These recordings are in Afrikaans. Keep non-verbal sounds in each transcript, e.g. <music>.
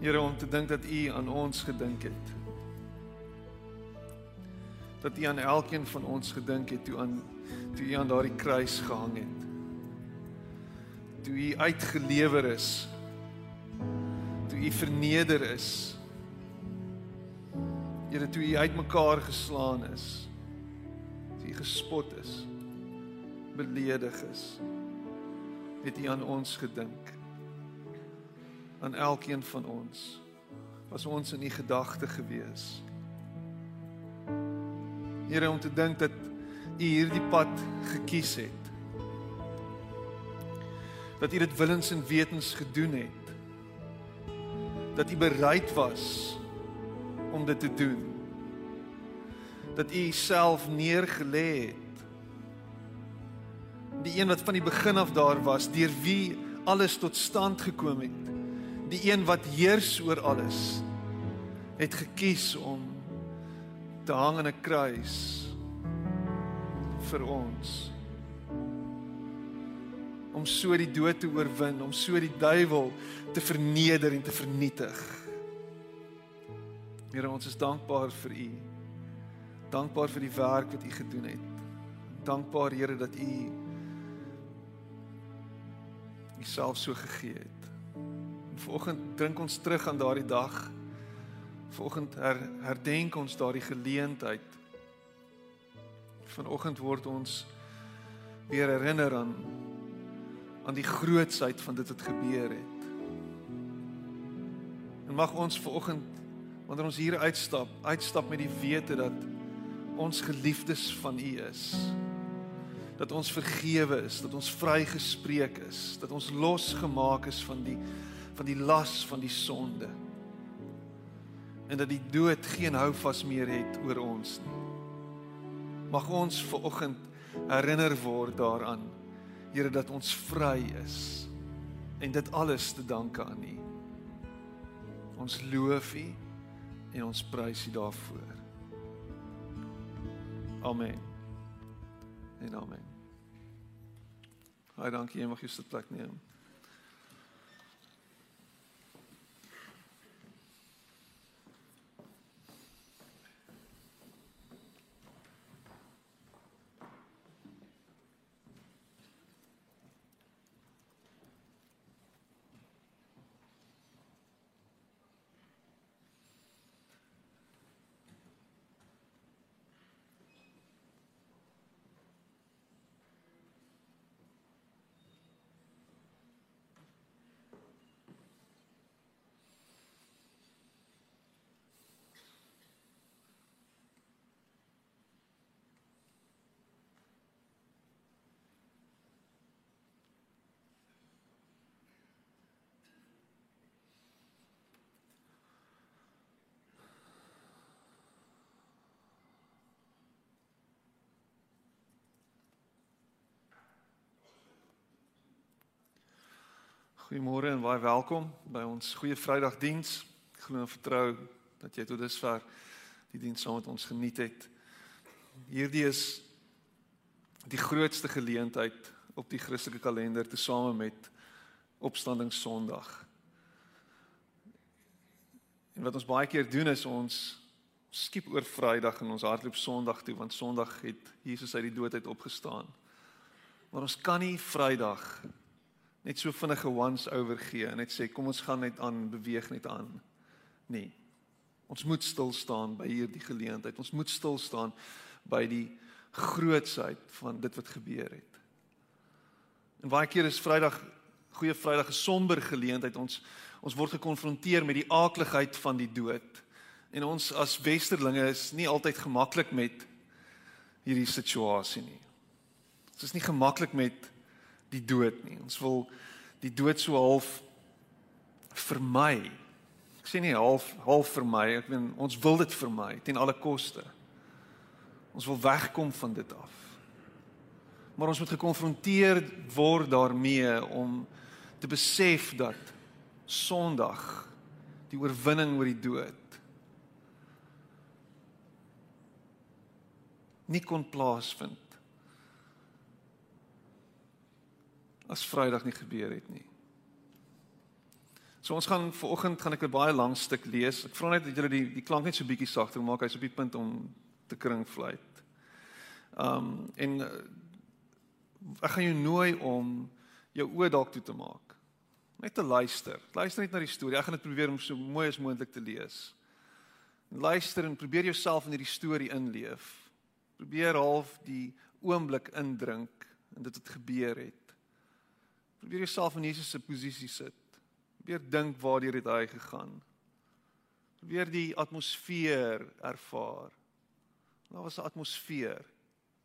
Here om te dink dat U aan ons gedink het. Dat U aan elkeen van ons gedink het toe aan toe U aan daardie kruis gehang het. Toe U uitgelewer is. Toe U verneder is. Here toe U uitmekaar geslaan is. Toe U gespot is. Beledig is. Het U aan ons gedink aan elkeen van ons. Was ons in u gedagte gewees. Here om te dink dat u hierdie pad gekies het. Dat u dit willens en wetens gedoen het. Dat u bereid was om dit te doen. Dat u self neergelê het. Die een wat van die begin af daar was, deur wie alles tot stand gekom het die een wat heers oor alles het gekies om te hang aan 'n kruis vir ons. Om so die dood te oorwin om so die duiwel te verneder en te vernietig. Here ons is dankbaar vir u. Dankbaar vir die werk wat u gedoen het. Dankbaar Here dat u u self so gegee het Vanoggend dink ons terug aan daardie dag. Vanoggend her, herdenk ons daardie geleentheid. Vanoggend word ons weer herinner aan aan die grootsheid van dit wat gebeur het. En mag ons vanoggend wanneer ons hier uitstap, uitstap met die wete dat ons geliefdes van U is. Dat ons vergewe is, dat ons vrygespreek is, dat ons losgemaak is van die van die las van die sonde. En dat die dood geen houvas meer het oor ons nie. Mag ons ver oggend herinner word daaraan, Here dat ons vry is en dit alles te danke aan U. Ons loof U en ons prys U daarvoor. Amen. En amen. Haai dankie, jy mag jou sitplek neem. Goeiemôre en baie welkom by ons goeie Vrydagdiens. Ek glo en vertrou dat jy tot dusver die diens saam met ons geniet het. Hierdie is die grootste geleentheid op die Christelike kalender tesame met Opstanding Sondag. En wat ons baie keer doen is ons skiep oor Vrydag en ons hardloop Sondag toe want Sondag het Jesus uit die dood uit opgestaan. Maar ons kan nie Vrydag net so vinnige once over gee en net sê kom ons gaan net aan beweeg net aan. Nee. Ons moet stil staan by hierdie geleentheid. Ons moet stil staan by die grootsheid van dit wat gebeur het. En baie keer is Vrydag goeie Vrydag 'n somber geleentheid. Ons ons word gekonfronteer met die aakligheid van die dood. En ons as westerlinge is nie altyd gemaklik met hierdie situasie nie. Dit is nie gemaklik met die dood nie. Ons wil die dood so half vermy. Ek sê nie half half vermy, ek meen ons wil dit vermy ten alle koste. Ons wil wegkom van dit af. Maar ons moet gekonfronteer word daarmee om te besef dat Sondag die oorwinning oor die dood nie kon plaasvind as Vrydag nie gebeur het nie. So ons gaan vanoggend gaan ek 'n baie lang stuk lees. Ek vra net dat julle die die klank net so bietjie sagter maak. Hy's op die punt om te kringfluit. Um en uh, ek gaan jou nooi om jou oë dalk toe te maak. Net te luister. Luister net na die storie. Ek gaan dit probeer om so mooi as moontlik te lees. Luister en probeer jouself in hierdie storie inleef. Probeer half die oomblik indrink en dit het gebeur het. Probeer jouself in Jesus se posisie sit. Probeer dink waardeur het hy gegaan. Probeer die atmosfeer ervaar. Daar was 'n atmosfeer.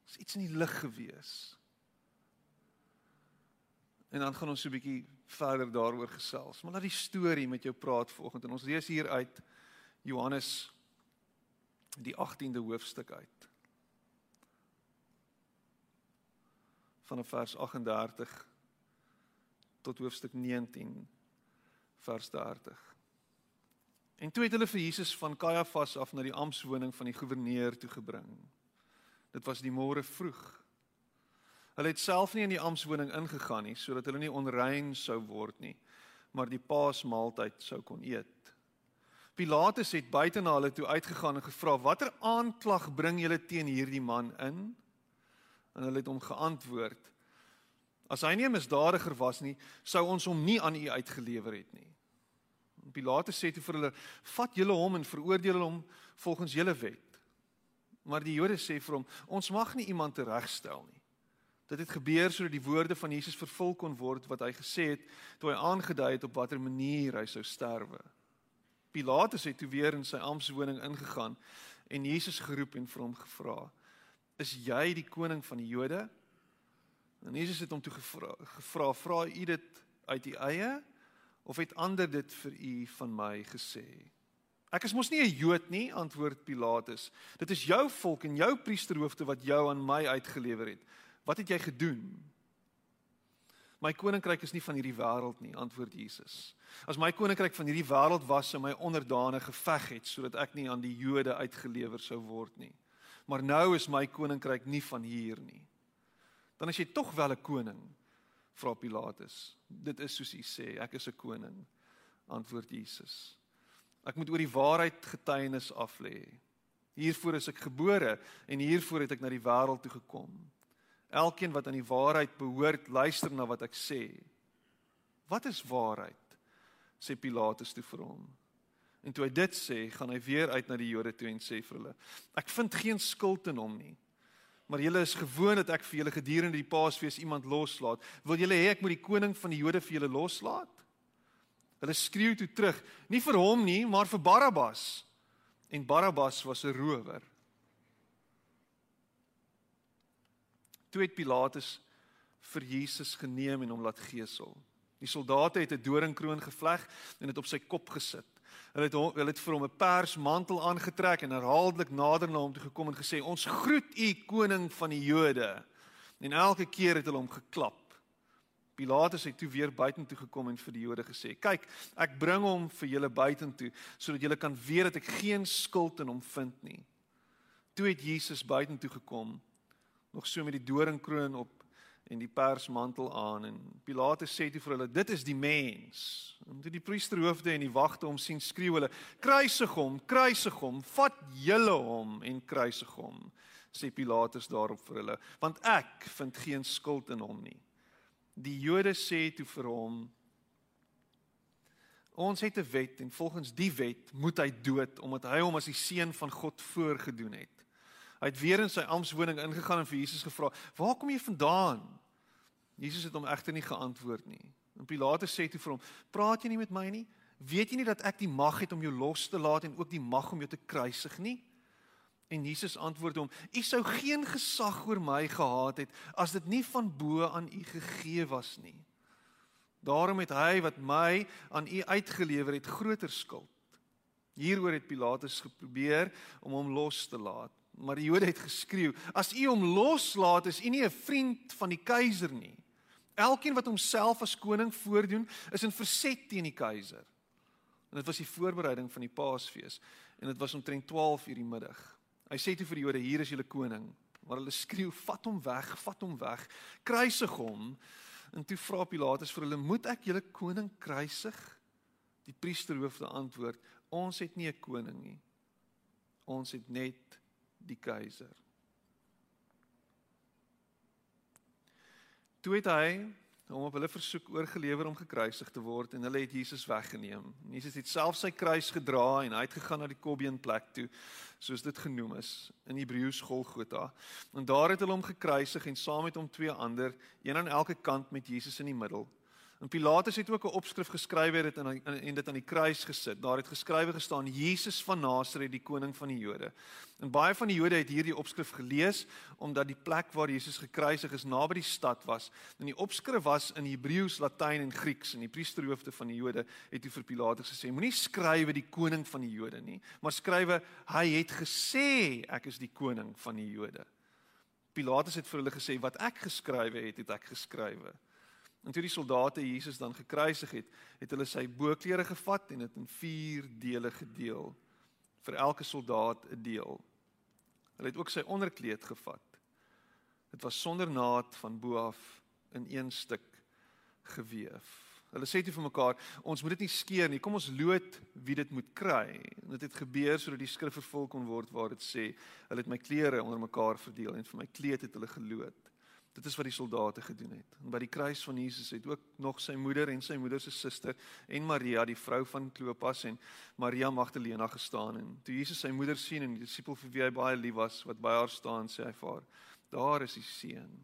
Dis iets in die lug gewees. En dan gaan ons so 'n bietjie verder daaroor gesels. Maar laat die storie met jou praat vanoggend en ons lees hier uit Johannes die 18de hoofstuk uit. Vanaf vers 38 tot hoofstuk 19 vers 30. En toe het hulle vir Jesus van Kajafas af na die amptswoning van die goewerneur toe gebring. Dit was die môre vroeg. Hulle het self nie in die amptswoning ingegaan nie sodat hulle nie onrein sou word nie, maar die paasmaaltyd sou kon eet. Pilatus het buite na hulle toe uitgegaan en gevra: "Watter aanklag bring julle teen hierdie man in?" En hulle het hom geantwoord: As hy nie 'n misdadiger was nie, sou ons hom nie aan u uitgelewer het nie. Pilatus sê toe vir hulle: "Vat julle hom en veroordeel hom volgens julle wet." Maar die Jode sê vir hom: "Ons mag nie iemand teregstel nie." Dit het gebeur sodat die woorde van Jesus vervul kon word wat hy gesê het toe hy aangedui het op watter manier hy sou sterwe. Pilatus het toe weer in sy amptswoning ingegaan en Jesus geroep en vir hom gevra: "Is jy die koning van die Jode?" En Jesus het hom toe gevra: "Gevra, vra u dit uit u eie of het ander dit vir u van my gesê?" Ek is mos nie 'n Jood nie, antwoord Pilatus. Dit is jou volk en jou priesterhoofde wat jou aan my uitgelewer het. Wat het jy gedoen? My koninkryk is nie van hierdie wêreld nie, antwoord Jesus. As my koninkryk van hierdie wêreld was, sou my onderdane geveg het sodat ek nie aan die Jode uitgelewer sou word nie. Maar nou is my koninkryk nie van hier nie dan is jy tog wel 'n koning vra Pilatus. Dit is soos u sê ek is 'n koning antwoord Jesus. Ek moet oor die waarheid getuienis af lê. Hiervoor is ek gebore en hiervoor het ek na die wêreld toe gekom. Elkeen wat aan die waarheid behoort luister na wat ek sê. Wat is waarheid? sê Pilatus toe vir hom. En toe hy dit sê gaan hy weer uit na die Jode toe en sê vir hulle ek vind geen skuld in hom nie Maar julle is gewoond dat ek vir julle gedurende die Paasfees iemand loslaat. Wil julle hê ek moet die koning van die Jode vir julle loslaat? Hulle skreeu toe terug, nie vir hom nie, maar vir Barabbas. En Barabbas was 'n rower. Toe het Pilatus vir Jesus geneem en hom laat gesel. Die soldate het 'n doringkroon gevleg en dit op sy kop gesit. Hulle het hulle het vir hom 'n pers mantel aangetrek en herhaaldelik nader na hom toe gekom en gesê: "Ons groet u koning van die Jode." En elke keer het hulle hom geklap. Pilatus het toe weer buitentoe gekom en vir die Jode gesê: "Kyk, ek bring hom vir julle buitentoe sodat julle kan weet dat ek geen skuld in hom vind nie." Toe het Jesus buitentoe gekom, nog so met die doringkroon op en die persmantel aan en Pilatus sê toe vir hulle dit is die mens. En toe die priesterhoofde en die wagte hom sien skreeu hulle kruisig hom, kruisig hom, vat julle hom en kruisig hom. Sê Pilatus daarop vir hulle, want ek vind geen skuld in hom nie. Die Jode sê toe vir hom Ons het 'n wet en volgens die wet moet hy dood omdat hy hom as die seun van God voorgedoen het. Hy het weer in sy amptswoning ingegaan en vir Jesus gevra: "Waar kom jy vandaan?" Jesus het hom egter nie geantwoord nie. En Pilatus sê toe vir hom: "Praat jy nie met my nie? Weet jy nie dat ek die mag het om jou los te laat en ook die mag om jou te kruisig nie?" En Jesus antwoord hom: "U sou geen gesag oor my gehad het as dit nie van bo aan u gegee was nie. Daarom het hy wat my aan u uitgelewer het groter skuld." Hieroor het Pilatus geprobeer om hom los te laat. Maar die Jode het geskreeu: "As u hom loslaat, is u nie 'n vriend van die keiser nie. Elkeen wat homself as koning voordoen, is in verset teen die keiser." En dit was die voorbereiding van die Paasfees en dit was omtrent 12 uur die middag. Hy sê toe vir die Jode: "Hier is julle koning." Maar hulle skreeu: "Vat hom weg, vat hom weg. Kruisig hom." En toe vra Pilatus vir hulle: "Moet ek julle koning kruisig?" Die priesterhoofde antwoord: Ons het nie 'n koning nie. Ons het net die keiser. Toe het hy hom op hulle versoek oorgelewer om gekruisig te word en hulle het Jesus weggeneem. Jesus het self sy kruis gedra en hy het gegaan na die Kobbeen plek toe, soos dit genoem is in Hebreëus Golgotha. En daar het hulle hom gekruisig en saam met hom twee ander, een aan elke kant met Jesus in die middel. En Pilatus het ook 'n opskrif geskryf het en en dit aan die kruis gesit. Daar het geskrywe gestaan Jesus van Nasaret, die koning van die Jode. En baie van die Jode het hierdie opskrif gelees omdat die plek waar Jesus gekruisig is naby die stad was. En die opskrif was in Hebreëus, Latyn en Grieks en die priesterhoofde van die Jode het toe vir Pilatus gesê: "Moenie skrywe die koning van die Jode nie, maar skrywe hy het gesê ek is die koning van die Jode." Pilatus het vir hulle gesê: "Wat ek geskrywe het, het ek geskrywe." En toe die soldate Jesus dan gekruisig het, het hulle sy boklere gevat en dit in 4 dele gedeel vir elke soldaat 'n deel. Hulle het ook sy onderkleed gevat. Dit was sonder naad van bo af in een stuk gewewe. Hulle sê toe vir mekaar, ons moet dit nie skeer nie. Kom ons loot wie dit moet kry. En dit het gebeur sodat die skrif vervul kon word waar dit sê, hulle het my klere onder mekaar verdeel en vir my kleed het hulle geloot. Dit is wat die soldate gedoen het. En by die kruis van Jesus het ook nog sy moeder en sy moeder se suster en Maria, die vrou van Klopas en Maria Magdalena gestaan en toe Jesus sy moeder sien en die disipel vir wie hy baie lief was wat by haar staan, sê hy vir haar: "Daar is die seun."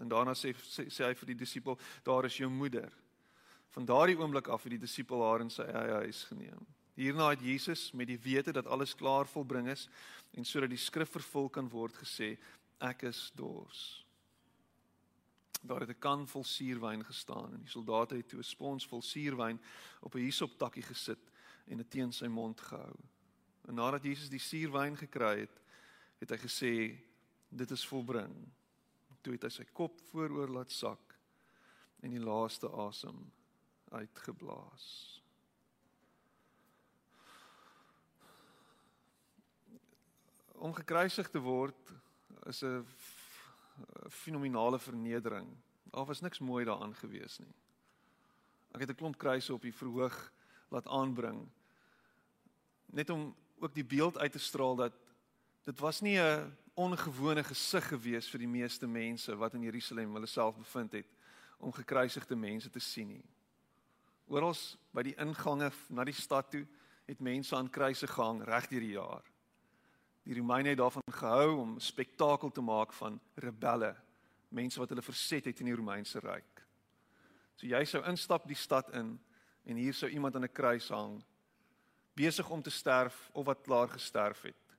En daarna sê sê, sê hy vir die disipel: "Daar is jou moeder." Van daardie oomblik af het die disipel haar in sy eie huis geneem. Hierna het Jesus met die wete dat alles klaar volbring is en sodat die skrif vervul kan word gesê: "Ek is dors." Daar het 'n kan vol suurwyn gestaan en die soldate het toe 'n spons vol suurwyn op 'n hisoptakkie gesit en dit teen sy mond gehou. En nadat Jesus die suurwyn gekry het, het hy gesê dit is volbring. Toe het hy sy kop vooroor laat sak en die laaste asem uitgeblaas. Om gekruisig te word is 'n fenominale vernedering. Daar was niks mooi daaraan gewees nie. Ek het 'n klomp kruise op die verhoog laat aanbring net om ook die beeld uit te straal dat dit was nie 'n ongewone gesig gewees vir die meeste mense wat in Jerusalem hulle self bevind het om gekruisigde mense te sien nie. Oral by die ingange na die stad toe het mense aan kruise gehang reg deur die jaar. Die Romeine het daarvan gehou om spektakel te maak van rebelle, mense wat hulle verset het in die Romeinse ryk. So jy sou instap die stad in en hier sou iemand aan 'n kruis hang besig om te sterf of wat klaar gesterf het.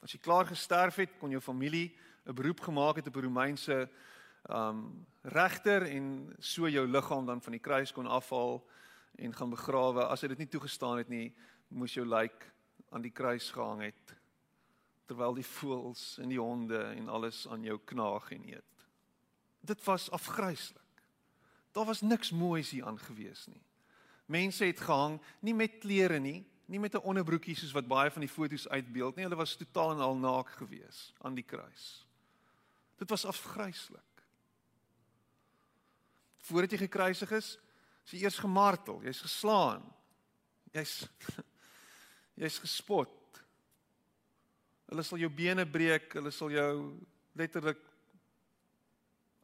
As jy klaar gesterf het, kon jou familie 'n beroep gemaak het op 'n Romeinse um regter en so jou liggaam dan van die kruis kon afhaal en gaan begrawe. As hy dit nie toegestaan het nie, moes jou lijk aan die kruis gehang het terwyl die voëls en die honde en alles aan jou knaag en eet. Dit was afgryslik. Daar was niks moois hier aan gewees nie. Mense het gehang nie met klere nie, nie met 'n onderbroekie soos wat baie van die foto's uitbeeld nie. Hulle was totaal en al naak gewees aan die kruis. Dit was afgryslik. Voordat jy gekruisig is, is jy eers gemartel, jy's geslaan. Jy's <laughs> jy's gespot. Hulle sal jou bene breek, hulle sal jou letterlik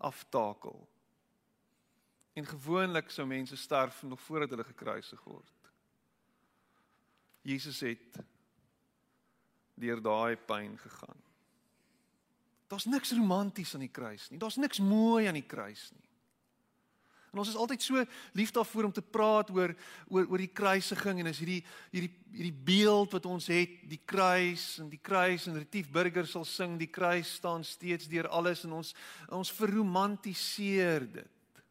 aftakel. En gewoonlik sou mense sterf nog voordat hulle gekruisig word. Jesus het deur daai pyn gegaan. Daar's niks romanties aan die kruis nie. Daar's niks mooi aan die kruis nie. En ons is altyd so lief daarvoor om te praat oor oor oor die kruisiging en is hierdie hierdie hierdie beeld wat ons het, die kruis en die kruis en Retief Burger sal sing die kruis staan steeds deur alles en ons ons verromantiseer dit.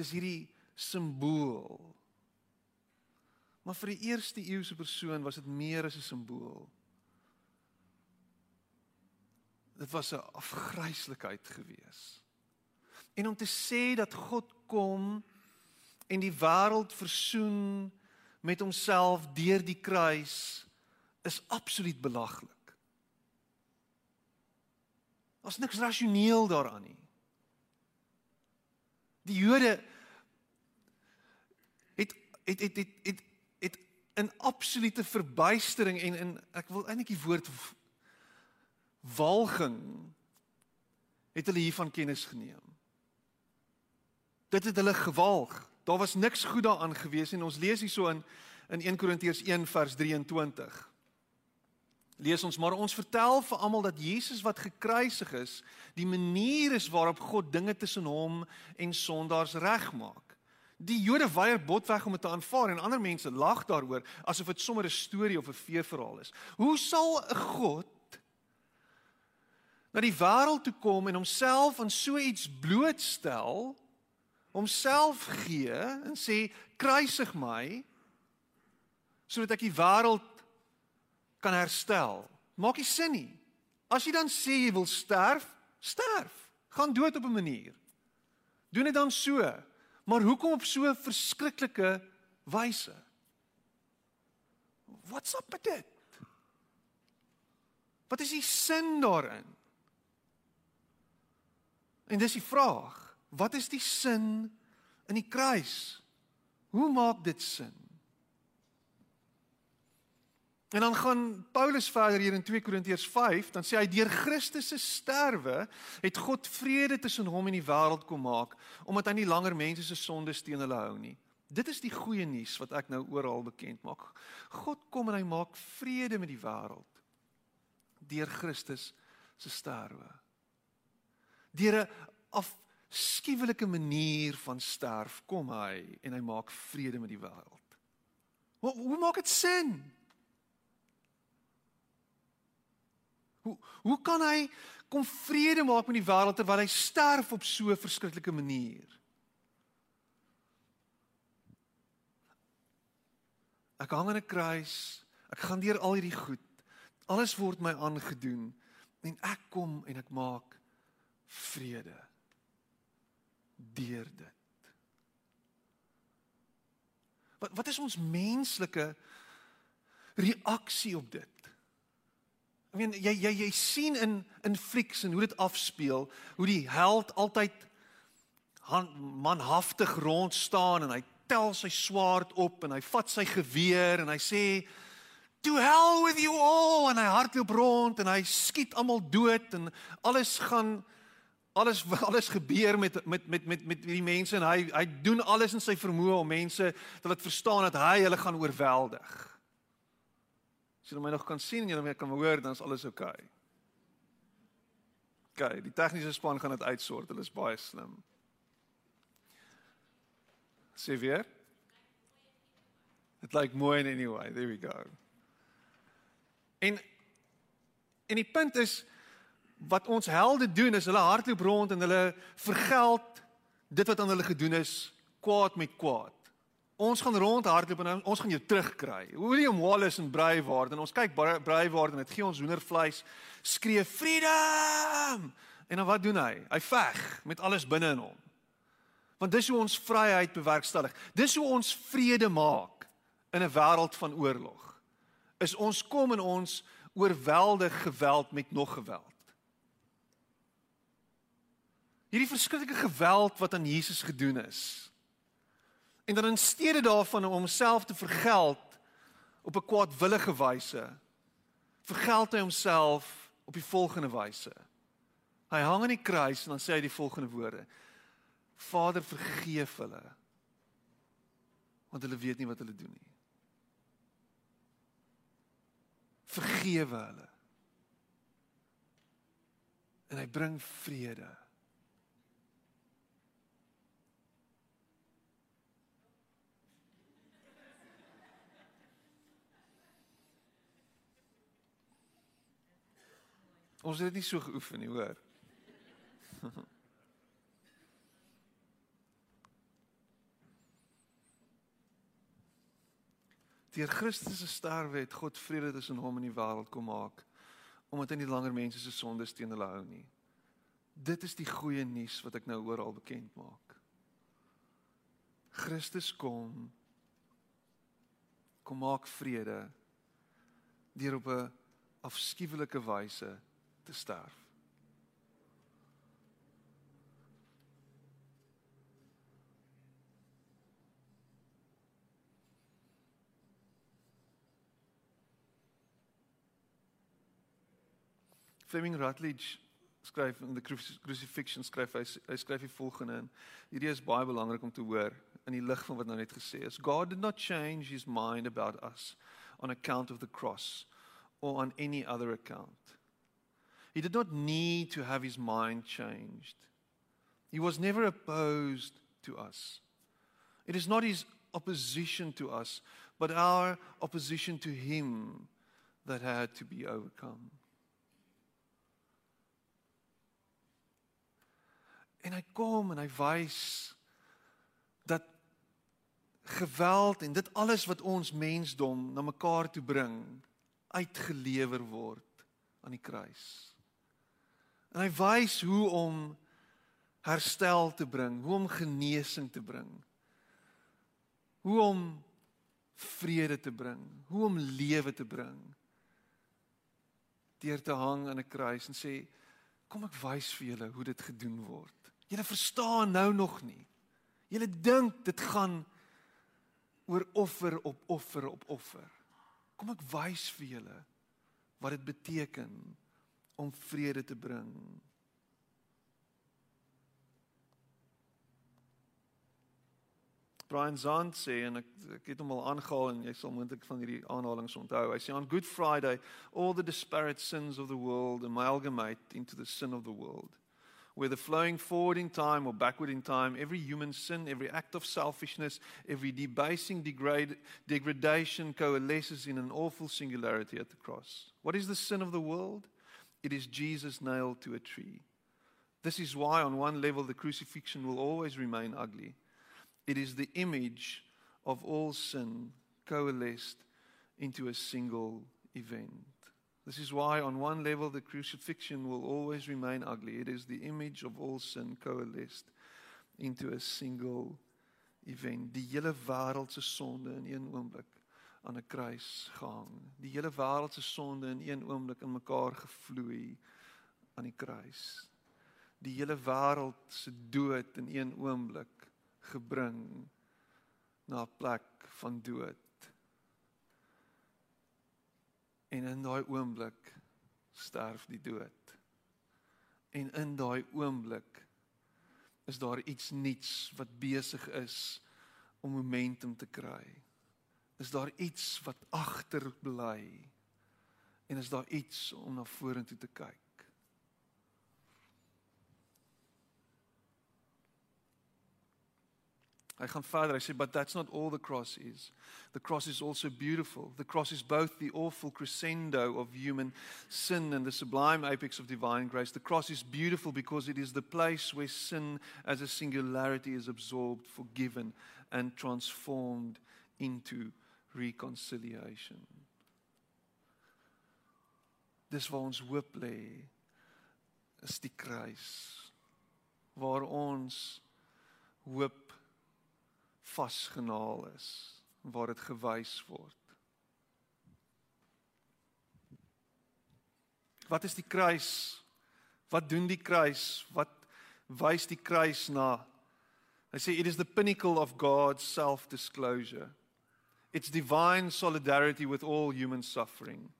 Dis hierdie simbool. Maar vir die eerste eeuse persoon was dit meer as 'n simbool. Dit was 'n afgryslikheid geweest. En om te sê dat God kom en die wêreld versoen met homself deur die kruis is absoluut belaglik. Daar's niks rasioneel daaraan nie. Die Jode het het het het het, het in absolute verbuistering en in ek wil eintlik die woord walging het hulle hiervan kennis geneem. Dit het hulle gewalg. Daar was niks goed daaraan gewees en ons lees hierso in in 1 Korintiërs 1 vers 23. Lees ons maar ons vertel vir almal dat Jesus wat gekruisig is, die manier is waarop God dinge tussen hom en sondaars regmaak. Die Jode weier botweg om dit te aanvaar en ander mense lag daaroor asof dit sommer 'n storie of 'n feesverhaal is. Hoe sal 'n God na die wêreld toe kom en homself aan so iets blootstel, homself gee en sê kruisig my sodat ek die wêreld kan herstel. Maak nie sin nie. As jy dan sê jy wil sterf, sterf. Gaan dood op 'n manier. Doen dit dan so. Maar hoekom op so 'n verskriklike wyse? What's up with it? Wat is die sin daarin? En dis die vraag, wat is die sin in die kruis? Hoe maak dit sin? En dan gaan Paulus verder hier in 2 Korintiërs 5, dan sê hy deur Christus se sterwe het God vrede tussen hom en die wêreld kom maak, omdat hy nie langer mense se sondes teen hulle hou nie. Dit is die goeie nuus wat ek nou oral bekend maak. God kom en hy maak vrede met die wêreld deur Christus se sterwe deur 'n afskuwelike manier van sterf kom hy en hy maak vrede met die wêreld. Hoe hoe maak dit sin? Hoe hoe kan hy kom vrede maak met die wêreld terwyl hy sterf op so 'n verskriklike manier? Ek hang aan 'n kruis. Ek gaan deur al hierdie goed. Alles word my aangedoen en ek kom en ek maak vrede deur dit. Wat wat is ons menslike reaksie op dit? Ek meen jy jy jy sien in in flieks en hoe dit afspeel, hoe die held altyd manhaftig rond staan en hy tel sy swaard op en hy vat sy geweer en hy sê to hell with you all en hy hardloop rond en hy skiet almal dood en alles gaan alles <laughs> alles gebeur met met met met met die mense en hy hy doen alles in sy vermoë om mense te laat verstaan dat hy hulle gaan oorweldig. As jy my nog kan sien en jy kan hoor dan is alles oukei. Okay. OK, die tegniese span gaan dit uitsort. Hulle is baie slim. Sê weer. It like mooi in anyway. There we go. En en die punt is wat ons helde doen is hulle hardloop rond en hulle vergeld dit wat aan hulle gedoen is kwaad met kwaad. Ons gaan rond hardloop en ons gaan jou terugkry. William Wallace en Braveheart en ons kyk Braveheart en dit gee ons hoendervleis skree freedom. En dan wat doen hy? Hy veg met alles binne in hom. Want dis hoe ons vryheid bewerkstellig. Dis hoe ons vrede maak in 'n wêreld van oorlog. Is ons kom en ons oorweldig geweld met nog geweld. Hierdie verskriklike geweld wat aan Jesus gedoen is. En dan in steede daarvan om homself te vergeld op 'n kwaadwillige wyse, vergeld hy homself op die volgende wyse. Hy hang aan die kruis en dan sê hy die volgende woorde: Vader, vergeef hulle want hulle weet nie wat hulle doen nie. Vergewe hulle. En hy bring vrede. Ons het dit nie so geoefen nie, hoor. <laughs> Deur Christus se sterwe het God vrede tussen hom en die wêreld kom maak omdat hy nie langer mense se sondes teen hulle hou nie. Dit is die goeie nuus wat ek nou oral bekend maak. Christus kom kom maak vrede deur op 'n afskuwelike wyse te sterf. Fleming Rutledge skryf in the crucifixion skryf hy hy skryf die volgende en hierdie is baie belangrik om te hoor in die lig van wat nou net gesê is. God did not change his mind about us on account of the cross or on any other account. He did not need to have his mind changed. He was never opposed to us. It is not his opposition to us, but our opposition to him that had to be overcome. En hy kom en hy wys dat geweld en dit alles wat ons mensdom na mekaar toe bring uitgelewer word aan die kruis. En hy wys hoe om herstel te bring, hoe om genesing te bring. Hoe om vrede te bring, hoe om lewe te bring. Deur te hang aan 'n kruis en sê kom ek wys vir julle hoe dit gedoen word. Julle verstaan nou nog nie. Julle dink dit gaan oor offer op offer op offer. Kom ek wys vir julle wat dit beteken om vrede te bring. Brian Zant sê en ek ek het hom al aangehaal en jy sal moontlik van hierdie aanhalings onthou. Hy sê on Good Friday all the disparate sins of the world amalgamate into the sin of the world whether flowing forward in time or backward in time, every human sin, every act of selfishness, every debasing degrade, degradation coalesces in an awful singularity at the cross. What is the sin of the world? It is Jesus nailed to a tree. This is why, on one level, the crucifixion will always remain ugly. It is the image of all sin coalesced into a single event. This is why, on one level, the crucifixion will always remain ugly. It is the image of all sin coalesced into a single event. Die hele wêreld se sonde in een oomblik aan 'n kruis gehang. Die hele wêreld se sonde in een oomblik in mekaar gevloei aan die kruis. Die hele wêreld se dood in een oomblik gebring na 'n plek van dood. En in daai oomblik sterf die dood. En in daai oomblik is daar iets nuuts wat besig is om momentum te kry. Is daar iets wat agterbly? En is daar iets om na vorentoe te kyk? Hy gaan verder. Hy sê but that's not all the cross is. The cross is also beautiful. The cross is both the awful crescendo of human sin and the sublime apex of divine grace. The cross is beautiful because it is the place where sin as a singularity is absorbed, forgiven and transformed into reconciliation. Dis waar ons hoop lê is die kruis waar ons hoop vasgenaal is waar dit gewys word. Wat is die kruis? Wat doen die kruis? Wat wys die kruis na? Hy sê it is the pinnacle of God's self-disclosure. It's divine solidarity with all human suffering.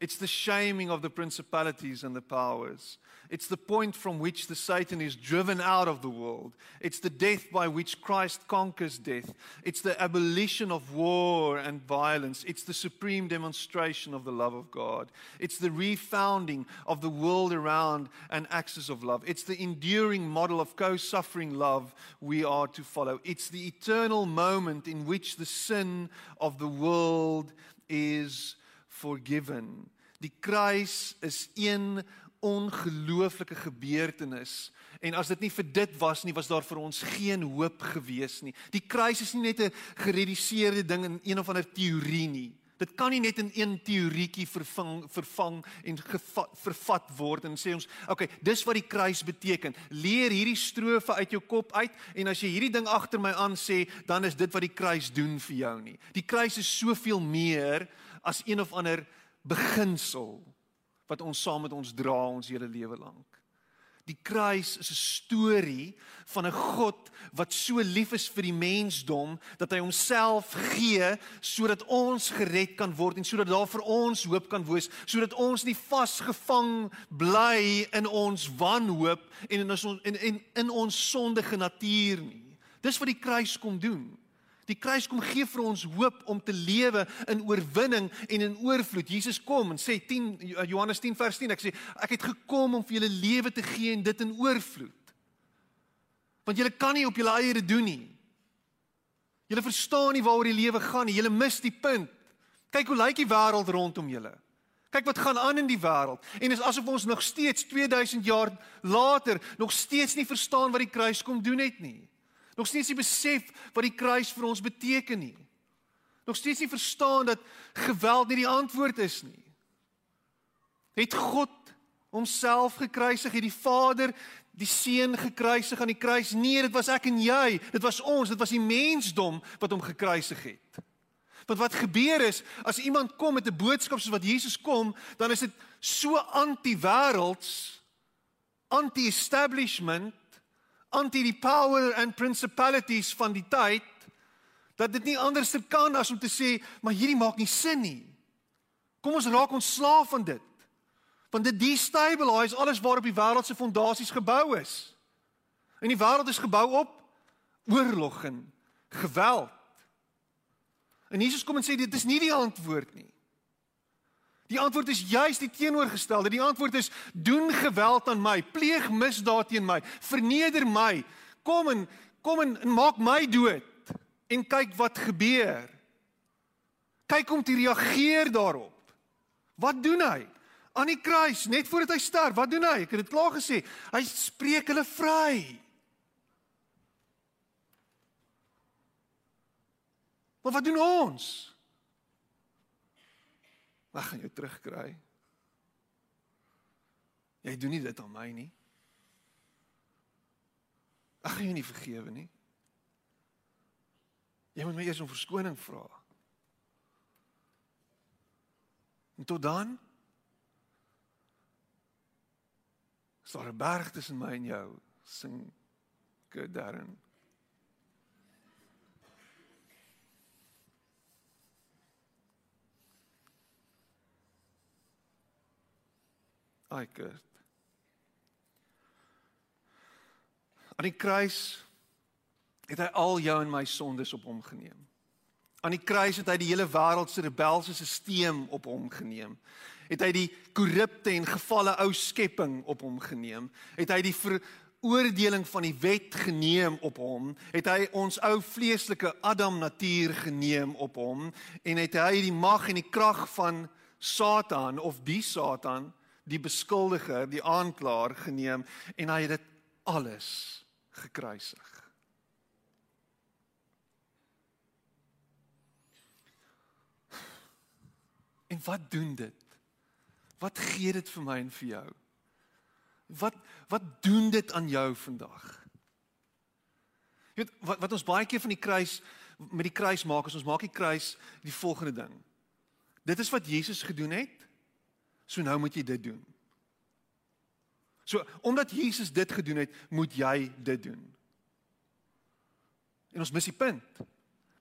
It's the shaming of the principalities and the powers. It's the point from which the Satan is driven out of the world. It's the death by which Christ conquers death. It's the abolition of war and violence. It's the supreme demonstration of the love of God. It's the refounding of the world around an axis of love. It's the enduring model of co suffering love we are to follow. It's the eternal moment in which the sin of the world is forgiven. Die kruis is een ongelooflike gebeurtenis en as dit nie vir dit was nie was daar vir ons geen hoop gewees nie. Die kruis is nie net 'n gereduseerde ding in een of ander teorie nie. Dit kan nie net in een teorietjie vervang vervang en gevat, vervat word en sê ons, "Oké, okay, dis wat die kruis beteken. Leer hierdie strofe uit jou kop uit en as jy hierdie ding agter my aan sê, dan is dit wat die kruis doen vir jou nie." Die kruis is soveel meer as een of ander beginsel wat ons saam met ons dra ons hele lewe lank. Die kruis is 'n storie van 'n God wat so lief is vir die mensdom dat hy homself gee sodat ons gered kan word en sodat daar vir ons hoop kan wees, sodat ons nie vasgevang bly in ons wanhoop en in ons en in, in ons sondige natuur nie. Dis wat die kruis kom doen. Die kruis kom gee vir ons hoop om te lewe in oorwinning en in oorvloed. Jesus kom en sê 10 Johannes 10 vers 10 ek sê ek het gekom om vir julle lewe te gee en dit in oorvloed. Want julle kan nie op julle eie dit doen nie. Julle verstaan nie waaroor die lewe gaan nie. Julle mis die punt. Kyk hoe lyk die wêreld rondom julle. Kyk wat gaan aan in die wêreld. En is asof ons nog steeds 2000 jaar later nog steeds nie verstaan wat die kruis kom doen het nie nog steeds nie besef wat die kruis vir ons beteken nie. Nog steeds nie verstaan dat geweld nie die antwoord is nie. Het God homself gekruisig, het die Vader die seun gekruisig aan die kruis? Nee, dit was ek en jy. Dit was ons, dit was die mensdom wat hom gekruisig het. Want wat gebeur is as iemand kom met 'n boodskap soos wat Jesus kom, dan is dit so anti-wêrelds, anti-establishment anti die power and principalities van die tyd dat dit nie anders kan as om te sê maar hierdie maak nie sin nie. Kom ons raak ontslaaf van dit. Want dit destabilise alles waarop die wêreld se fondasies gebou is. En die wêreld is gebou op oorlog en geweld. En Jesus kom en sê dit is nie die antwoord nie. Die antwoord is juis die teenoorgestelde. Die antwoord is doen geweld aan my, pleeg misdaad teen my, verneder my. Kom en kom en, en maak my dood en kyk wat gebeur. Kyk hoe hy reageer daarop. Wat doen hy? Aan die kruis, net voordat hy sterf, wat doen hy? Ek het dit klaar gesê. Hy spreek hulle vry. Maar wat doen ons? Ek gaan jou terugkry. Jy doen nie dit aan my nie. Ek gaan jou nie vergewe nie. Jy moet my eers om verskoning vra. En tot dan is daar 'n berg tussen my en jou, sing Good Darren. Ai Kurt. Aan die kruis het hy al jou en my sondes op hom geneem. Aan die kruis het hy die hele wêreld se rebelse stelsel op hom geneem. Het hy die korrupte en gefalle ou skepping op hom geneem. Het hy die veroordeling van die wet geneem op hom. Het hy ons ou vleeslike Adam natuur geneem op hom en het hy die mag en die krag van Satan of die Satan die beskuldiger, die aanklaer geneem en hy het dit alles gekruisig. En wat doen dit? Wat gee dit vir my en vir jou? Wat wat doen dit aan jou vandag? Jy weet wat wat ons baie keer van die kruis met die kruis maak is ons maak die kruis die volgende ding. Dit is wat Jesus gedoen het. So nou moet jy dit doen. So omdat Jesus dit gedoen het, moet jy dit doen. En ons mis die punt.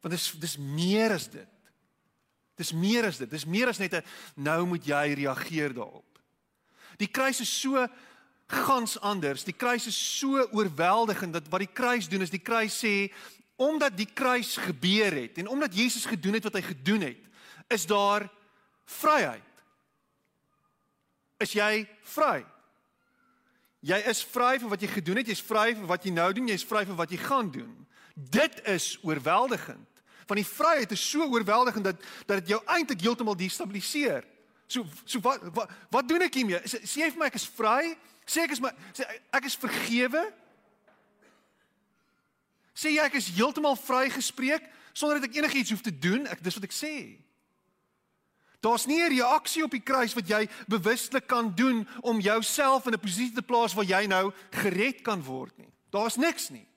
Want dis dis meer as dit. Dis meer as dit. Dis meer as net 'n nou moet jy reageer daarop. Die kruis is so gans anders. Die kruis is so oorweldigend dat wat die kruis doen is die kruis sê omdat die kruis gebeur het en omdat Jesus gedoen het wat hy gedoen het, is daar vryheid is jy vry. Jy is vry vir wat jy gedoen het, jy's vry vir wat jy nou doen, jy's vry vir wat jy gaan doen. Dit is oorweldigend. Van die vryheid is so oorweldigend dat dat dit jou eintlik heeltemal destabiliseer. So so wat wat, wat doen ek hiermee? Sê, jy vir my ek is vry? Sê ek is my sê ek is vergewe? Sê jy ek is heeltemal vrygespreek sonder dat ek enigiets hoef te doen? Ek dis wat ek sê. Daar's nie 'n reaksie op die kruis wat jy bewustelik kan doen om jouself in 'n posisie te plaas waar jy nou gered kan word nie. Daar's niks nie.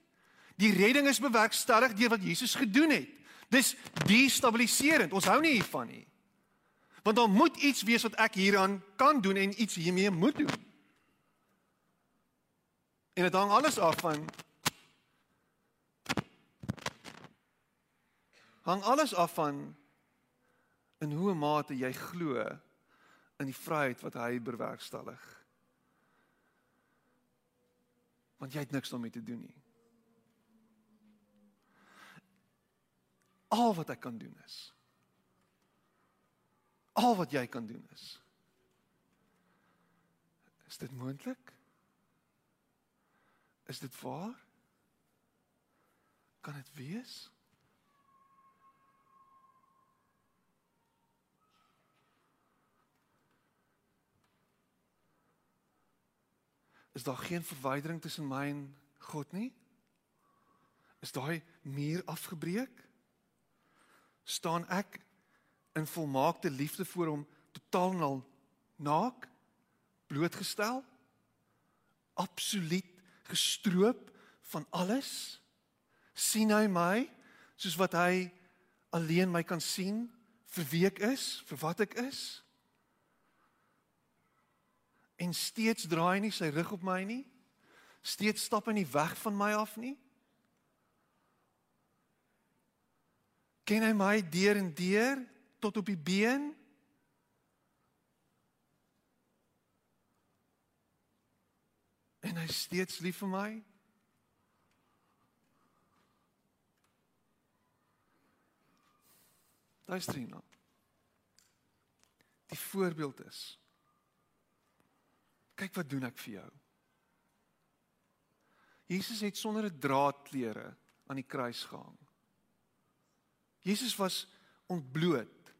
Die redding is bewerkstellig deur wat Jesus gedoen het. Dis destabiliserend. Ons hou nie hiervan nie. Want daar moet iets wees wat ek hieraan kan doen en iets hiermee moet doen. En dit hang alles af van hang alles af van in hoe mate jy glo in die vryheid wat hy bewerkstellig. Want jy het niks daarmee te doen nie. Al wat ek kan doen is al wat jy kan doen is Is dit moontlik? Is dit waar? Kan dit wees? Is daar geen verwydering tussen my en God nie? Is daai muur afgebreek? staan ek in volmaakte liefde voor hom totaal en al naak blootgestel absoluut gestroop van alles sien hy my soos wat hy alleen my kan sien vir wie ek is vir wat ek is en steeds draai nie sy rug op my nie. Steeds stap hy nie weg van my af nie. Ken hy my deur en deur tot op die been? En hy steeds lief vir my. Luister hierna. Die voorbeeld is Kyk wat doen ek vir jou. Jesus het sonder 'n draadklere aan die kruis gehang. Jesus was ontbloot.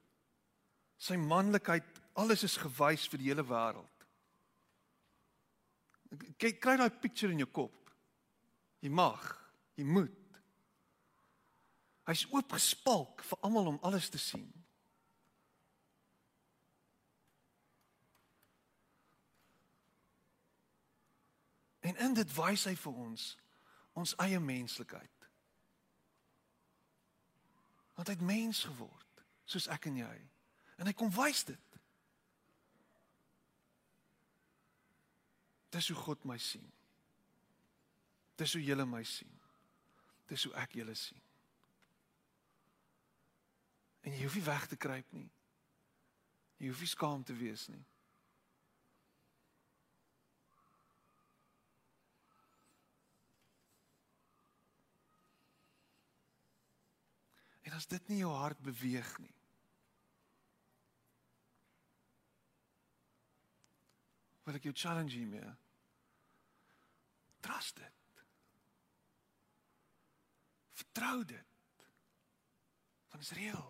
Sy manlikheid, alles is gewys vir die hele wêreld. Kyk, kry daai picture in jou kop. Jy mag, jy moet. Hy's oopgespalk vir almal om alles te sien. En in dit wys hy vir ons ons eie menslikheid. Want hy het mens geword, soos ek en jy. En hy kom wys dit. Dis hoe God my sien. Dis hoe julle my sien. Dis hoe ek julle sien. En jy hoef nie weg te kruip nie. Jy hoef nie skaam te wees nie. En as dit nie jou hart beweeg nie. Wil ek jou challenge hiermee? Trust dit. Vertrou dit. Want dit is reël.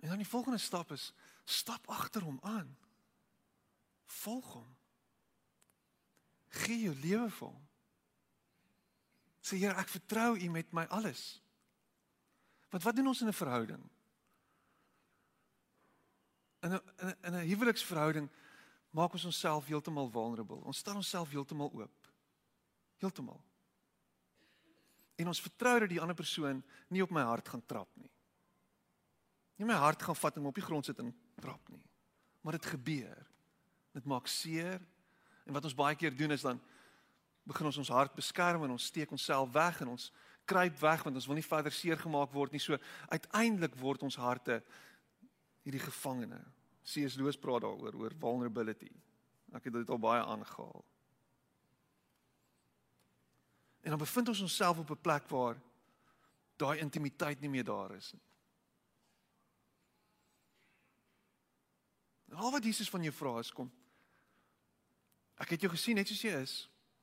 En dan die volgende stap is stap agter hom aan. Volg hom. Gee jou lewe vir hom. Sê Here, ek vertrou U met my alles. Want wat doen ons in 'n verhouding? In 'n in 'n huweliksverhouding maak ons onsself heeltemal vulnerable. Ons stel onsself heeltemal oop. Heeltemal. En ons vertrou dat die ander persoon nie op my hart gaan trap nie nie my hart gaan vat en op die grond sit en trap nie. Maar dit gebeur. Dit maak seer. En wat ons baie keer doen is dan begin ons ons hart beskerm en ons steek onsself weg en ons kruip weg want ons wil nie verder seer gemaak word nie. So uiteindelik word ons harte hierdie gevangene. C.S. Lewis praat daaroor oor vulnerability. Ek het dit al baie aangehaal. En dan bevind ons onsself op 'n plek waar daai intimiteit nie meer daar is nie. Al wat Jesus van jou vra is kom. Ek het jou gesien net soos jy is.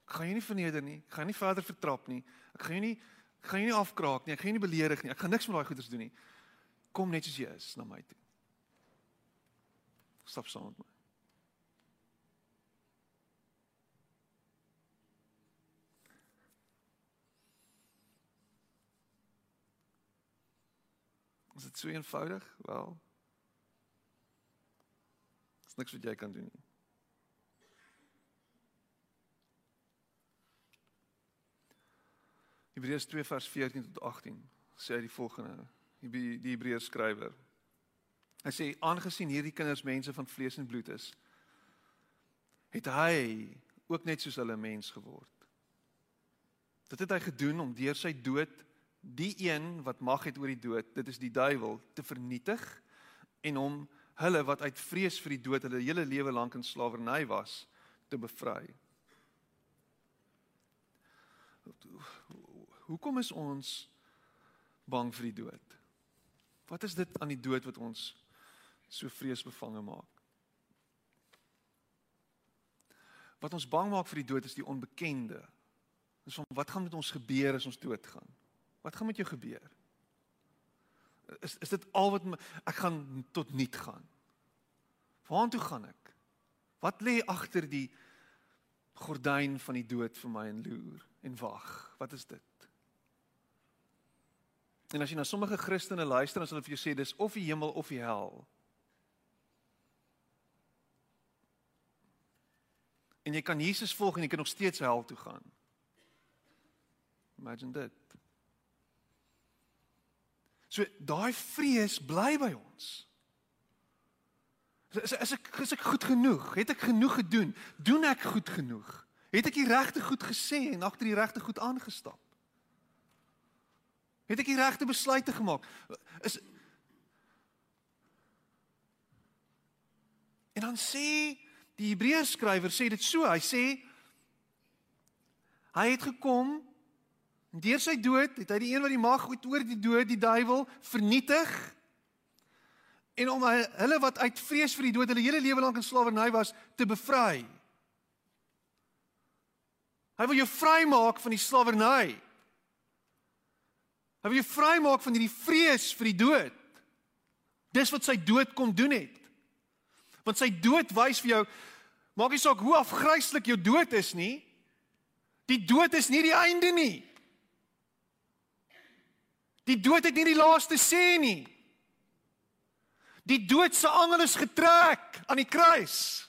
Ek gaan jou nie verneder nie. Ek gaan nie verder vertrap nie. Ek gaan jou nie ek gaan jou nie afkraak nie. Ek gaan jou nie beledig nie. Ek gaan niks met daai goeders doen nie. Kom net soos jy is na my toe. Stap saam met my. Is dit so eenvoudig? Wel, Dis niks wat jy kan doen nie. Hebreërs 2 vers 14 tot 18 sê hy die volgende. Die die Hebreërs skrywer. Hy sê aangesien hierdie kinders mense van vlees en bloed is, het hy ook net soos hulle mens geword. Dit het hy gedoen om deur sy dood die een wat mag het oor die dood, dit is die duiwel, te vernietig en om hulle wat uit vrees vir die dood hulle hele lewe lank in slawerny was, te bevry. Hoekom is ons bang vir die dood? Wat is dit aan die dood wat ons so vreesbevange maak? Wat ons bang maak vir die dood is die onbekende. Dis van wat gaan met ons gebeur as ons doodgaan? Wat gaan met jou gebeur? Is is dit al wat my, ek gaan tot niet gaan? Waartoe gaan ek? Wat lê agter die gordyn van die dood vir my en loer en wag? Wat is dit? En as jy na sommige Christene luister, dan sal hulle vir jou sê dis of die hemel of die hel. En jy kan Jesus volg en jy kan nog steeds hel toe gaan. Imagine dit. So daai vrees bly by ons. Is is ek is ek goed genoeg? Het ek genoeg gedoen? Doen ek goed genoeg? Het ek die regte goed gesê en agter die regte goed aangestap? Het ek die regte besluite gemaak? Is En dan sê die Hebreërs skrywer sê dit so, hy sê hy het gekom deur sy dood het hy die een wat die mag oor die dood, die duiwel vernietig. En om hulle wat uit vrees vir die dood hulle hele lewe lank in slawerny was te bevry. Hy wil jou vrymaak van die slawerny. Hy wil jou vrymaak van hierdie vrees vir die dood. Dis wat sy dood kom doen het. Want sy dood wys vir jou maak nie saak hoe afgryslik jou dood is nie. Die dood is nie die einde nie. Die dood het nie die laaste sê nie. Die dood se angel is getrek aan die kruis.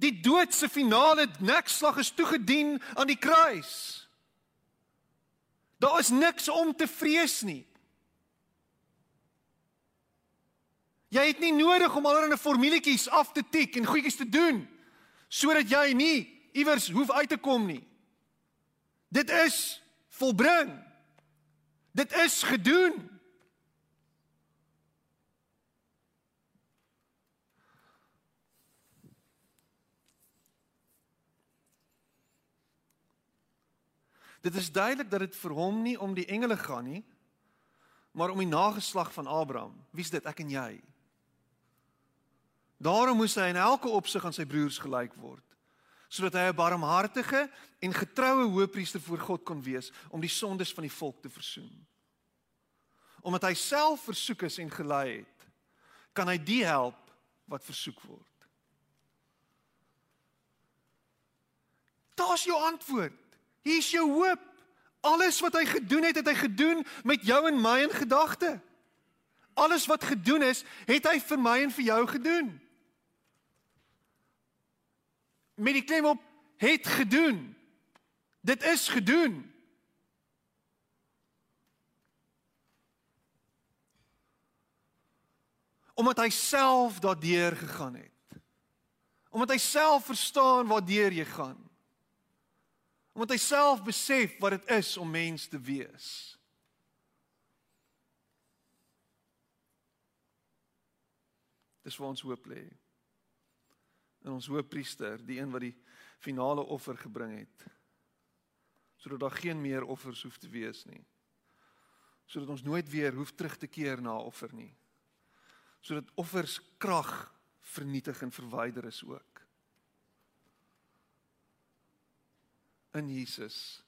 Die dood se finale nekslag is toegedien aan die kruis. Daar is niks om te vrees nie. Jy het nie nodig om allerlei formuletjies af te tik en goedjies te doen sodat jy nie iewers hoef uit te kom nie. Dit is volbring. Dit is gedoen. Dit is duidelik dat dit vir hom nie om die engele gaan nie, maar om die nageslag van Abraham. Wie's dit? Ek en jy. Daarom moes hy in elke opsig aan sy broers gelyk word, sodat hy 'n barmhartige en getroue hoëpriester voor God kon wees om die sondes van die volk te versoen. Omdat hy self versoek is en gelei het, kan hy die help wat versoek word. Daar's jou antwoord. Hier is jou hoop. Alles wat hy gedoen het, het hy gedoen met jou en my in gedagte. Alles wat gedoen is, het hy vir my en vir jou gedoen. Met die klem op het gedoen. Dit is gedoen. Omdat hy self daardeur gegaan het. Omdat hy self verstaan waartoe jy gaan omdat hy self besef wat dit is om mens te wees. Dis vir ons hoop lê. En ons hoëpriester, die een wat die finale offer gebring het, sodat daar geen meer offers hoef te wees nie. Sodat ons nooit weer hoef terug te keer na offer nie. Sodat offers krag vernietig en verwyder is ook. In Jesus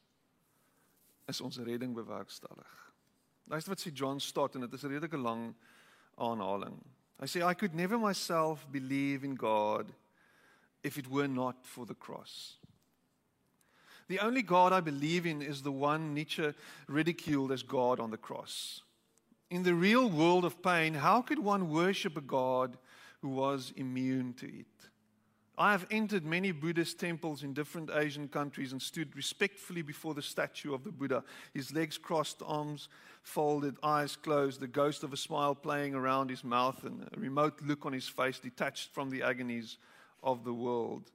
is ons redding bewerkstellig. Luister wat sê John Stott en dit is 'n redelike lang aanhaling. Hy sê I could never myself believe in God if it were not for the cross. The only God I believe in is the one Nietzsche ridiculed as God on the cross. In the real world of pain, how could one worship a God who was immune to it? I have entered many Buddhist temples in different Asian countries and stood respectfully before the statue of the Buddha, his legs crossed, arms folded, eyes closed, the ghost of a smile playing around his mouth, and a remote look on his face detached from the agonies of the world.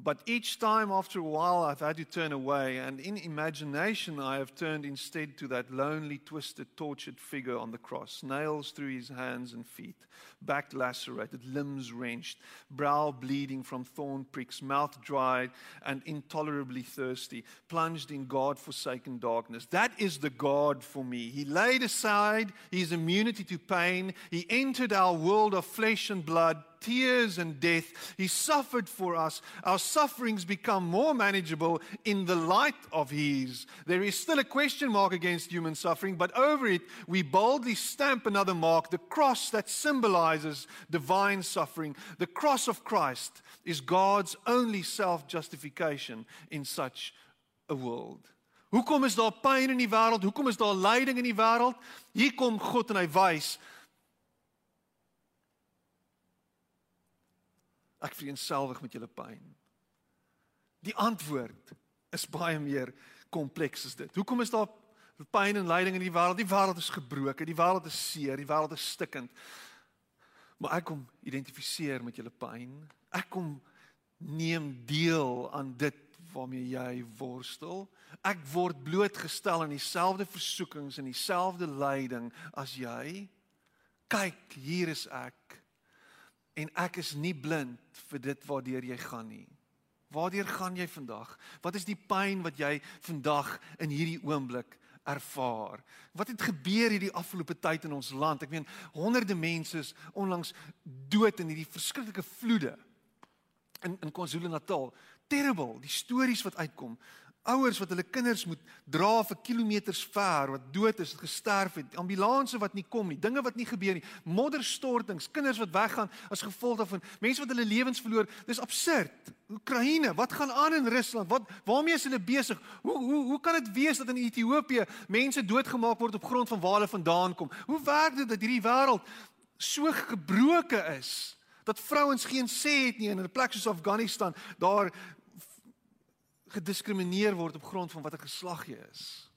But each time after a while, I've had to turn away, and in imagination, I have turned instead to that lonely, twisted, tortured figure on the cross, nails through his hands and feet, back lacerated, limbs wrenched, brow bleeding from thorn pricks, mouth dried and intolerably thirsty, plunged in God forsaken darkness. That is the God for me. He laid aside his immunity to pain, he entered our world of flesh and blood tears and death. He suffered for us. Our sufferings become more manageable in the light of His. There is still a question mark against human suffering, but over it, we boldly stamp another mark the cross that symbolizes divine suffering. The cross of Christ is God's only self justification in such a world. Hoekom is daar pyn in die wêreld? Hoekom is daar lyding in die wêreld? Hier kom God en hy wys Ek vereenselwig met julle pyn. Die antwoord is baie meer kompleks as dit. Hoekom is daar pyn en lyding in die wêreld? Die wêreld is gebroken, die wêreld is seer, die wêreld is stikkend. Maar ek kom identifiseer met julle pyn. Ek kom neem deel aan dit waarmee jy worstel. Ek word blootgestel aan dieselfde versoekings en dieselfde lyding as jy. Kyk, hier is ek en ek is nie blind vir dit waardeur jy gaan nie. Waardeur gaan jy vandag? Wat is die pyn wat jy vandag in hierdie oomblik ervaar? Wat het gebeur hierdie afgelope tyd in ons land? Ek meen honderde mense is onlangs dood in hierdie verskriklike vloede in in KwaZulu-Natal. Terrible, die stories wat uitkom ouers wat hulle kinders moet dra vir kilometers ver wat dood is, gesterf het, ambulanses wat nie kom nie, dinge wat nie gebeur nie, modderstortings, kinders wat weggaan as gevolg daarvan, mense wat hulle lewens verloor. Dis absurd. Oekraïne, wat gaan aan in Rusland? Wat waarmee is hulle besig? Hoe hoe hoe kan dit wees dat in Ethiopië mense doodgemaak word op grond van waar hulle vandaan kom? Hoe werk dit dat hierdie wêreld so gebroke is? dat vrouens geen sê het nie in 'n plek soos Afghanistan daar gediskrimineer word op grond van watter geslag jy is.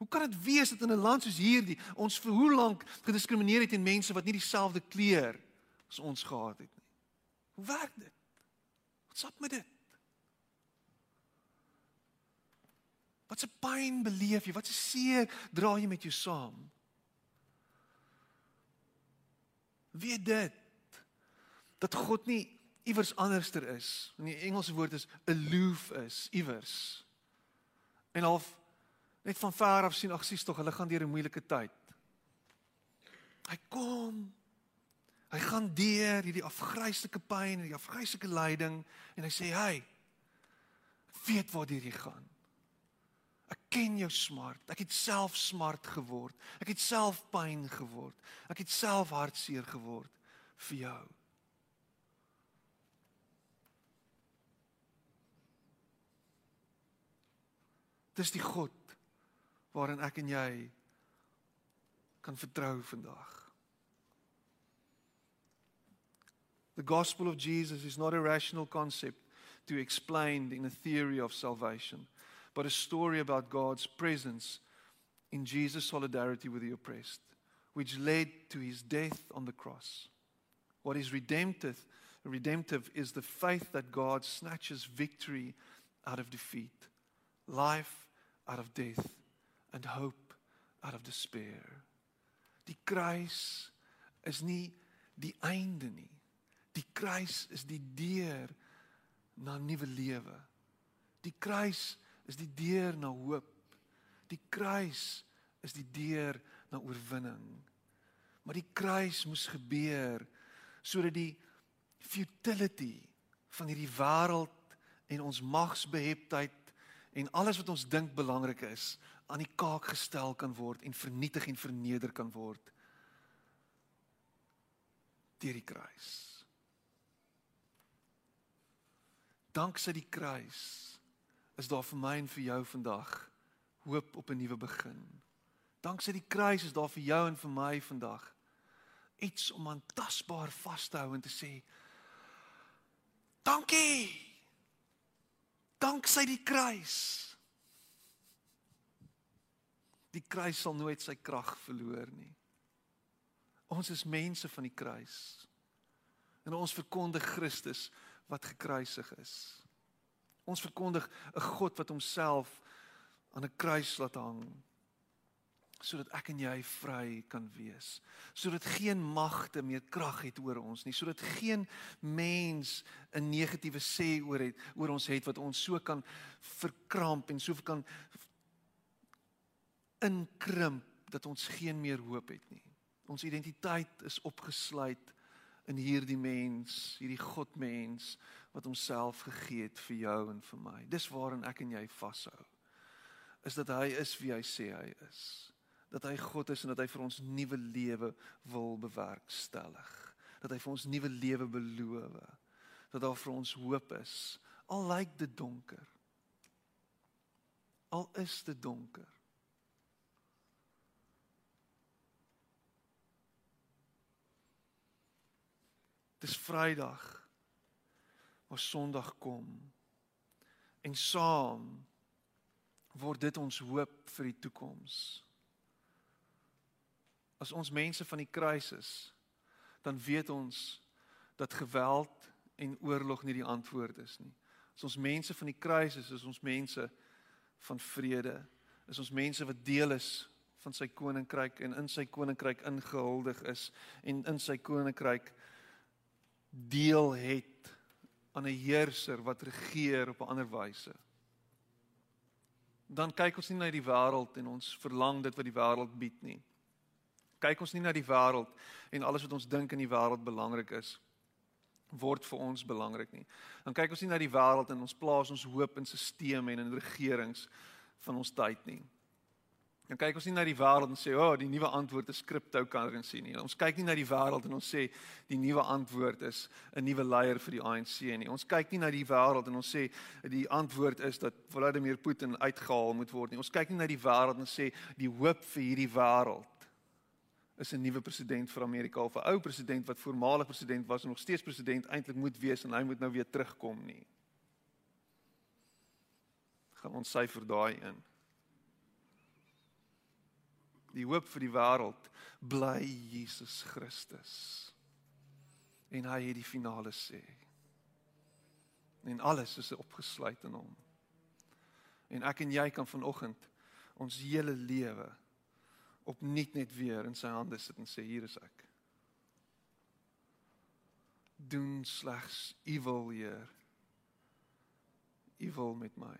Hoe kan dit wees dat in 'n land soos hierdie ons vir hoe lank gediskrimineer het teen mense wat nie dieselfde kleur as ons gehad het nie? Hoe werk dit? Wat's op met dit? Wat 'n pyn beleef jy? Wat 'n seer dra jy met jou saam? Wie dit dat God nie iewers anderster is. In die Engelse woord is aloof is, iewers. En half net van ver af sien ag sies tog hulle gaan deur 'n moeilike tyd. Hy kom. Hy gaan deur hierdie afgryslike pyn en die afgryslike lyding en hy sê hy weet waar jy gaan. Ek ken jou smart. Ek het self smart geword. Ek het self pyn geword. Ek het self hartseer geword vir jou. Dis die God waarin ek en jy kan vertrou vandag. The gospel of Jesus is not a rational concept to explain in a theory of salvation, but a story about God's presence in Jesus' solidarity with the oppressed, which led to his death on the cross. What is redemptive, redemptive is the faith that God snatches victory out of defeat, life out of death and hope out of despair. Die kruis is nie die einde nie. Die kruis is die deur na nuwe lewe. Die kruis is die deur na hoop. Die kruis is die deur na oorwinning. Maar die kruis moes gebeur sodat die futility van hierdie wêreld en ons magsbeheptheid en alles wat ons dink belangrik is aan die kaak gestel kan word en vernietig en verneder kan word deur die kruis. Danksy die kruis is daar vir my en vir jou vandag hoop op 'n nuwe begin. Danksy die kruis is daar vir jou en vir my vandag iets om aan tasbaar vas te hou en te sê Dankie. Danksy die kruis. Die kruis sal nooit sy krag verloor nie. Ons is mense van die kruis. En ons verkondig Christus wat gekruisig is. Ons verkondig 'n God wat homself aan 'n kruis laat hang sodat ek en jy vry kan wees. Sodat geen magte meer krag het oor ons nie, sodat geen mens 'n negatiewe sê oor het oor ons het wat ons so kan verkramp en so kan inkrimp dat ons geen meer hoop het nie. Ons identiteit is opgesluit in hierdie mens, hierdie Godmens wat homself gegee het vir jou en vir my. Dis waarin ek en jy vashou. Is dat hy is wie hy sê hy is dat hy God is en dat hy vir ons nuwe lewe wil bewerkstellig. Dat hy vir ons nuwe lewe beloof. Dat daar vir ons hoop is. Al lyk dit donker. Al is dit donker. Dis Vrydag. Ons Sondag kom. En saam word dit ons hoop vir die toekoms. As ons mense van die kruis is, dan weet ons dat geweld en oorlog nie die antwoord is nie. As ons mense van die kruis is, is ons mense van vrede. Is ons mense wat deel is van sy koninkryk en in sy koninkryk ingehuldig is en in sy koninkryk deel het aan 'n heerser wat regeer op 'n ander wyse. Dan kyk ons nie na die wêreld en ons verlang dit wat die wêreld bied nie kyk ons nie na die wêreld en alles wat ons dink in die wêreld belangrik is word vir ons belangrik nie. Dan kyk ons nie na die wêreld en ons plaas ons hoop in stelsels en in regerings van ons tyd nie. Dan kyk ons nie na die wêreld en sê, "O, oh, die nuwe antwoord is cryptocurrency nie." Ons kyk nie na die wêreld en ons sê die nuwe antwoord is 'n nuwe leier vir die ANC nie. Ons kyk nie na die wêreld en ons sê die antwoord is dat Vladimir Putin uitgehaal moet word nie. Ons kyk nie na die wêreld en sê die hoop vir hierdie wêreld is 'n nuwe president vir Amerika of 'n ou president wat voormalig president was en nog steeds president eintlik moet wees en hy moet nou weer terugkom nie. Gaan ons syfer daai in. Die hoop vir die wêreld bly Jesus Christus. En hy het die finale sê. En alles is opgesluit in hom. En ek en jy kan vanoggend ons hele lewe opnuut net weer in sy hande sit en sê hier is ek. Doen slegs u wil, Heer. U wil met my.